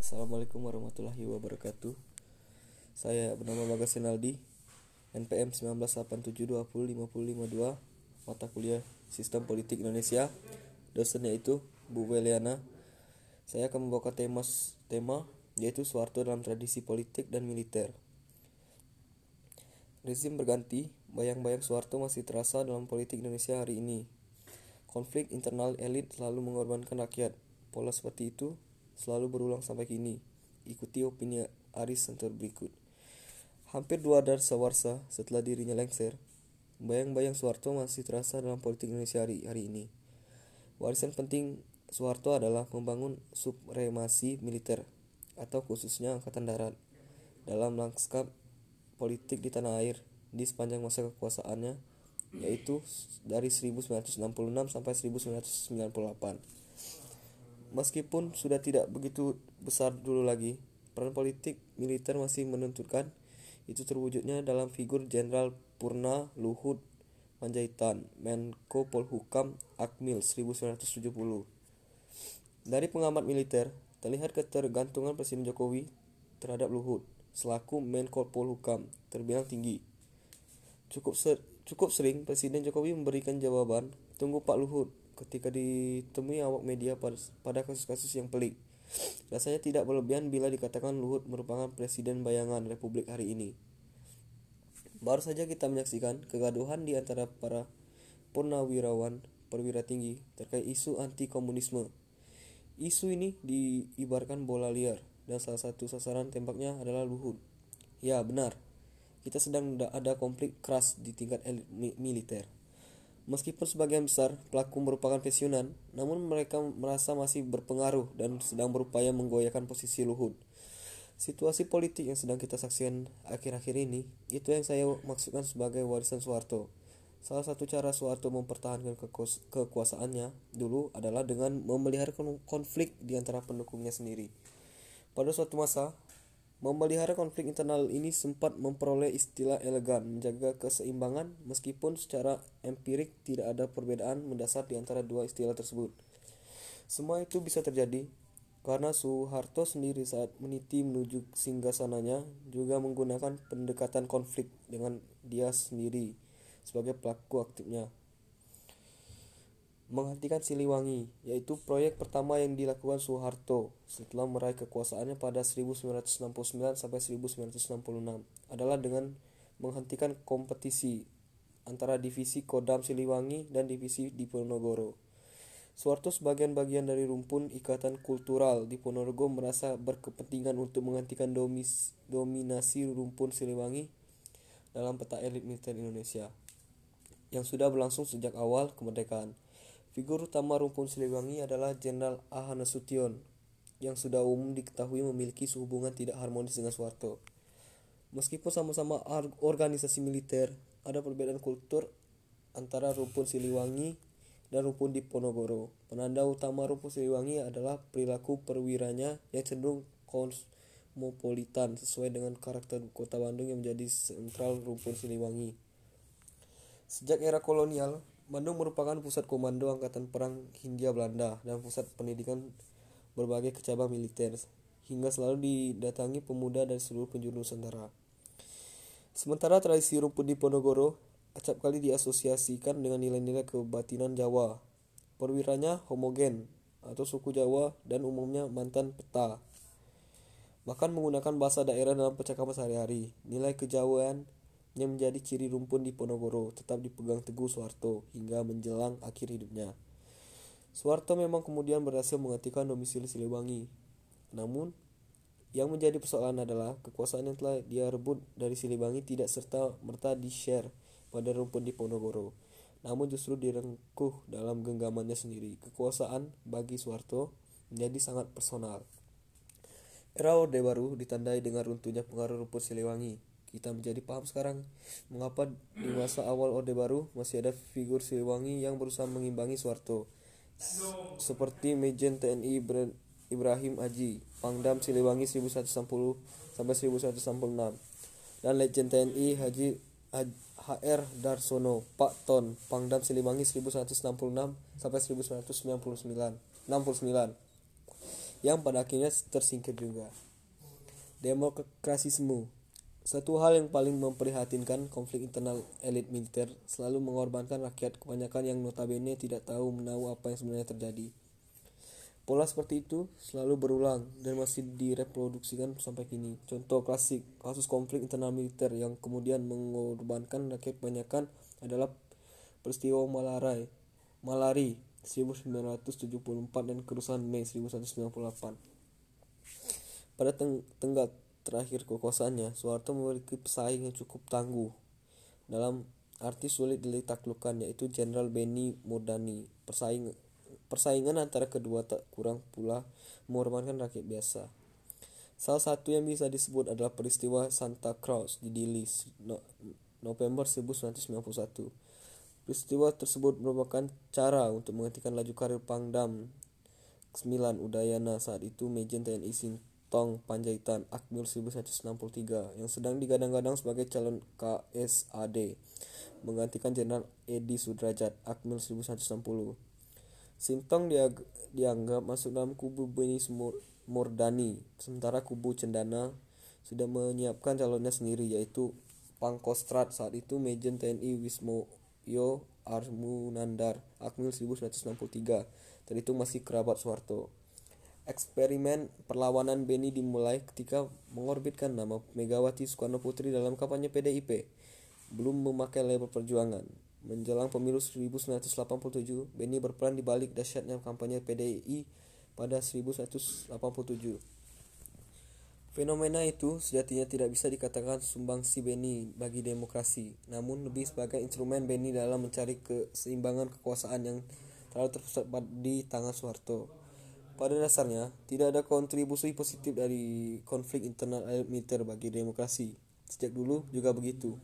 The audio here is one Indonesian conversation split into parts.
Assalamualaikum warahmatullahi wabarakatuh. Saya bernama Bagas Senaldi NPM 1987205052 Mata kuliah Sistem Politik Indonesia. Dosennya itu Bu Beliana Saya akan membawa tema, tema yaitu Soeharto dalam tradisi politik dan militer. Rezim berganti, bayang-bayang Soeharto masih terasa dalam politik Indonesia hari ini. Konflik internal elit selalu mengorbankan rakyat. Pola seperti itu selalu berulang sampai kini. Ikuti opini Aris Sentur berikut. Hampir dua warsa setelah dirinya lengser, bayang-bayang Soeharto masih terasa dalam politik Indonesia hari, hari ini. Warisan penting Soeharto adalah membangun supremasi militer atau khususnya Angkatan Darat dalam lanskap politik di tanah air di sepanjang masa kekuasaannya yaitu dari 1966 sampai 1998. Meskipun sudah tidak begitu besar dulu lagi, peran politik militer masih menuntutkan itu terwujudnya dalam figur Jenderal Purna Luhut Panjaitan, Menko Polhukam Akmil 1970. Dari pengamat militer, terlihat ketergantungan Presiden Jokowi terhadap Luhut selaku Menko Polhukam terbilang tinggi. Cukup ser Cukup sering Presiden Jokowi memberikan jawaban, tunggu Pak Luhut ketika ditemui awak media pada kasus-kasus yang pelik. Rasanya tidak berlebihan bila dikatakan Luhut merupakan presiden bayangan Republik hari ini. Baru saja kita menyaksikan kegaduhan di antara para purnawirawan perwira tinggi terkait isu anti komunisme. Isu ini diibarkan bola liar dan salah satu sasaran tembaknya adalah Luhut. Ya, benar kita sedang ada konflik keras di tingkat elit militer. Meskipun sebagian besar pelaku merupakan pensiunan, namun mereka merasa masih berpengaruh dan sedang berupaya menggoyahkan posisi Luhut. Situasi politik yang sedang kita saksikan akhir-akhir ini, itu yang saya maksudkan sebagai warisan Soeharto. Salah satu cara Soeharto mempertahankan kekuasaannya dulu adalah dengan memelihara konflik di antara pendukungnya sendiri. Pada suatu masa, Memelihara konflik internal ini sempat memperoleh istilah elegan menjaga keseimbangan meskipun secara empirik tidak ada perbedaan mendasar di antara dua istilah tersebut. Semua itu bisa terjadi karena Soeharto sendiri saat meniti menuju singgasananya juga menggunakan pendekatan konflik dengan dia sendiri sebagai pelaku aktifnya menghentikan Siliwangi, yaitu proyek pertama yang dilakukan Soeharto setelah meraih kekuasaannya pada 1969 sampai 1966 adalah dengan menghentikan kompetisi antara divisi Kodam Siliwangi dan divisi Diponegoro. Soeharto sebagian bagian dari rumpun ikatan kultural di Ponorogo merasa berkepentingan untuk menghentikan domis, dominasi rumpun Siliwangi dalam peta elit militer Indonesia yang sudah berlangsung sejak awal kemerdekaan. Figur utama rumpun Siliwangi adalah Jenderal A. Nasution yang sudah umum diketahui memiliki hubungan tidak harmonis dengan Soeharto. Meskipun sama-sama organisasi militer, ada perbedaan kultur antara rumpun Siliwangi dan rumpun Diponegoro. Penanda utama rumpun Siliwangi adalah perilaku perwiranya yang cenderung kosmopolitan sesuai dengan karakter kota Bandung yang menjadi sentral rumpun Siliwangi. Sejak era kolonial, Bandung merupakan pusat komando Angkatan Perang Hindia Belanda dan pusat pendidikan berbagai kecabang militer, hingga selalu didatangi pemuda dari seluruh penjuru Nusantara. Sementara tradisi rumput di Ponorogo acap kali diasosiasikan dengan nilai-nilai kebatinan Jawa. Perwiranya homogen atau suku Jawa dan umumnya mantan peta. Bahkan menggunakan bahasa daerah dalam percakapan sehari-hari. Nilai kejawaan yang menjadi ciri rumpun di Ponorogo tetap dipegang teguh Soeharto hingga menjelang akhir hidupnya. Soeharto memang kemudian berhasil menghentikan domisili Siliwangi. Namun, yang menjadi persoalan adalah kekuasaan yang telah dia rebut dari Siliwangi tidak serta merta di-share pada rumpun di Ponorogo. Namun justru direngkuh dalam genggamannya sendiri. Kekuasaan bagi Soeharto menjadi sangat personal. Era Orde Baru ditandai dengan runtuhnya pengaruh rumpun Siliwangi kita menjadi paham sekarang mengapa di masa awal Orde Baru masih ada figur Siliwangi yang berusaha mengimbangi Soeharto seperti Mejen TNI Ibrahim Haji, Pangdam Siliwangi 1160 sampai 1166 dan Legend TNI Haji HR Darsono, Pak Ton, Pangdam Siliwangi 1166 sampai 1999. 69. yang pada akhirnya tersingkir juga. Demokrasisme satu hal yang paling memprihatinkan konflik internal elit militer selalu mengorbankan rakyat kebanyakan yang notabene tidak tahu menahu apa yang sebenarnya terjadi. Pola seperti itu selalu berulang dan masih direproduksikan sampai kini. Contoh klasik kasus konflik internal militer yang kemudian mengorbankan rakyat kebanyakan adalah peristiwa Malarai, Malari 1974 dan kerusuhan Mei 1998. Pada teng tenggat terakhir kekuasaannya, Soeharto memiliki pesaing yang cukup tangguh dalam arti sulit ditaklukkan yaitu Jenderal Benny Murdani. Persaing persaingan antara kedua tak kurang pula mengorbankan rakyat biasa. Salah satu yang bisa disebut adalah peristiwa Santa Claus di Dili no, November 1991. Peristiwa tersebut merupakan cara untuk menghentikan laju karir Pangdam 9 Udayana saat itu Mejen TNI Tong Panjaitan Akmil 1963 yang sedang digadang-gadang sebagai calon KSAD menggantikan Jenderal Edi Sudrajat Akmil 1960. Sintong dianggap masuk dalam kubu Beni Mordani, sementara kubu Cendana sudah menyiapkan calonnya sendiri yaitu Pangkostrat saat itu Mejen TNI Wismo Yo Armunandar Akmil 1963 terhitung masih kerabat Soeharto. Eksperimen perlawanan Beni dimulai ketika mengorbitkan nama Megawati Soekarno Putri dalam kampanye PDIP, belum memakai label perjuangan. Menjelang pemilu 1987, Beni berperan di balik dahsyatnya kampanye PDI pada 1987. Fenomena itu sejatinya tidak bisa dikatakan sumbangsi Beni bagi demokrasi, namun lebih sebagai instrumen Beni dalam mencari keseimbangan kekuasaan yang terlalu terpusat di tangan Soeharto. Pada dasarnya, tidak ada kontribusi positif dari konflik internal militer bagi demokrasi. Sejak dulu juga begitu.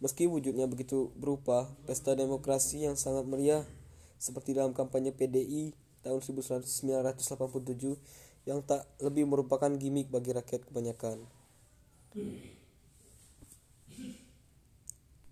Meski wujudnya begitu berupa pesta demokrasi yang sangat meriah seperti dalam kampanye PDI tahun 1987 yang tak lebih merupakan gimmick bagi rakyat kebanyakan.